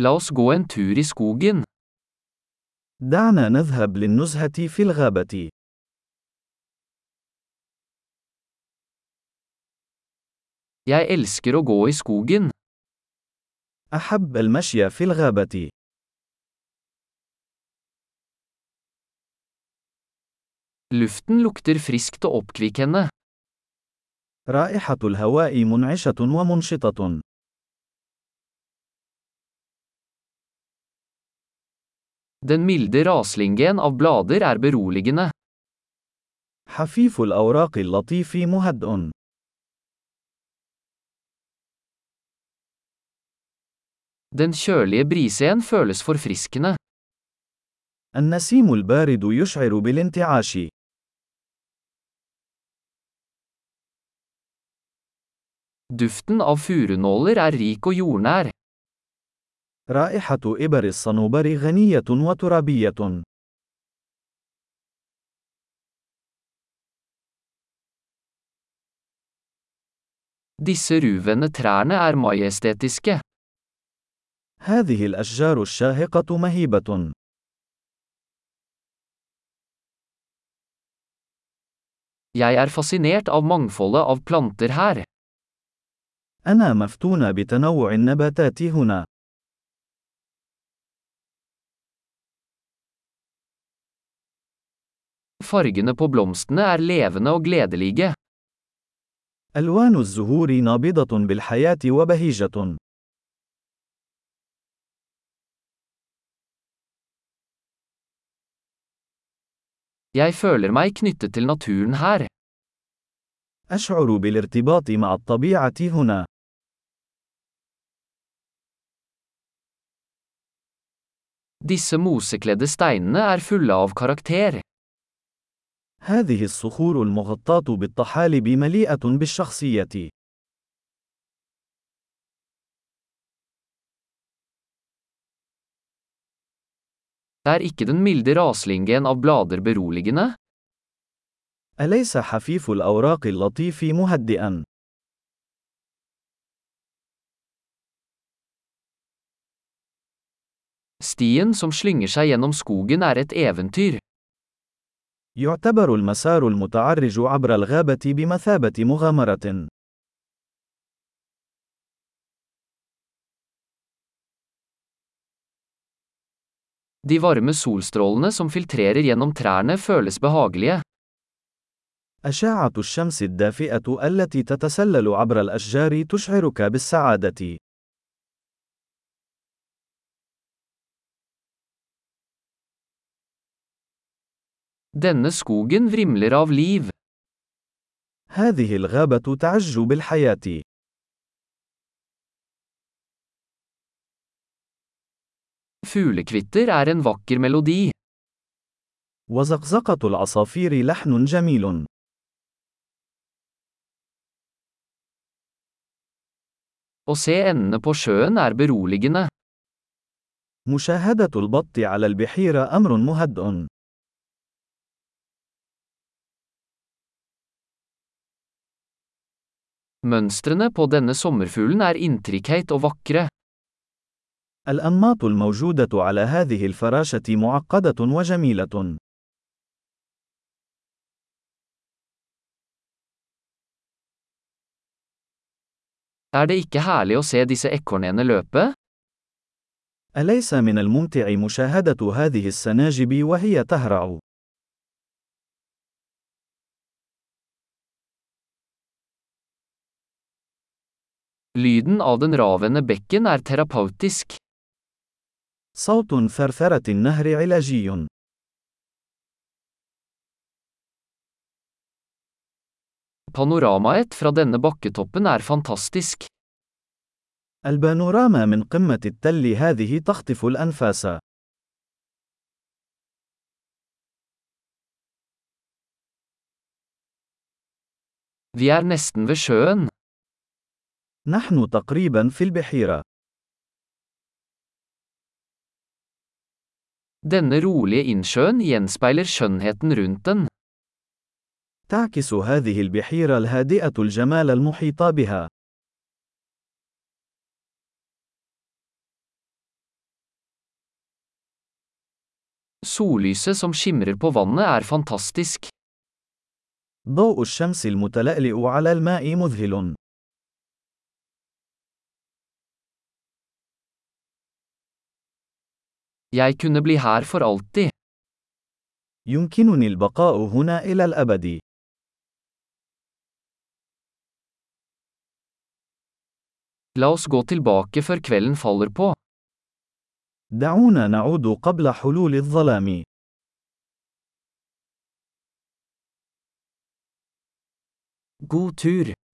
La oss gå en tur i skogen. دعنا نذهب للنزهة في الغابة. Jeg elsker å gå i skogen. أحب المشي في الغابة. Luften lukter friskt og oppkvikkende. رائحة الهواء منعشة ومنشطة. Den milde raslingen av blader er beroligende. حفيف الأوراق اللطيف مهدئ. Den kjølige brisen føles forfriskende. النسيم البارد يشعر بالانتعاش. Duften av furunåler er rik og jordnær. رائحة إبر الصنوبر غنية وترابية. Disse ruvende trærne er majestetiske. هذه الأشجار الشاهقة مهيبة. Jeg er fascinert av mangfoldet av planter her. أنا مفتون بتنوع النباتات هنا. Fargene på blomstene er levende og gledelige. ألوان الزهور نابضة بالحياة وبهيجة. Jeg føler meg knyttet til naturen her. أشعر بالارتباط مع الطبيعة هنا. Disse mosekledde steinene er fulle av karakter. هذه الصخور المغطاة بالطحالب مليئة بالشخصية. Er ikke den milde raslingen av blader beroligende? أليس حفيف الأوراق اللطيف مهدئا؟ Stien som slynger seg gjennom skogen er et eventyr. يعتبر المسار المتعرج عبر الغابة بمثابة مغامرة. De varme solstrålene som filtrerer gjennom trærne føles behagelige. أشعة الشمس الدافئة التي تتسلل عبر الأشجار تشعرك بالسعادة. Denne skogen vrimler av liv. هذه الغابة تعج بالحياة. Fuglekvitter er en vakker melodi. وزقزقة العصافير لحن جميل. Å se endene på sjøen er beroligende. مشاهدة البط على البحيرة أمر مهدئ. Mønstrene på denne sommerfuglen er intrikate og vakre. الأنماط الموجودة على هذه الفراشة معقدة وجميلة. Er det ikke herlig å se disse ekornene løpe? أليس من الممتع مشاهدة هذه السناجب وهي تهرع؟ Lyden av den ravende bekken er terapeutisk. صوت ثرثرة النهر علاجي. Panoramaet fra denne bakketoppen er fantastisk. البانوراما من قمة التل هذه تخطف الأنفاس. Vi er nesten ved sjøen. نحن تقريبا في البحيرة. Denne rolige innsjøen gjenspeiler skjønnheten rundt den. تعكس هذه البحيرة الهادئة الجمال المحيط بها. Sollyset som skimrer på vannet er fantastisk. ضوء الشمس المتلألئ على الماء مذهل. Jeg kunne bli her for alltid. يمكنني البقاء هنا إلى الأبد. La oss gå tilbake før kvelden faller på. دعونا نعود قبل حلول الظلام. God tur!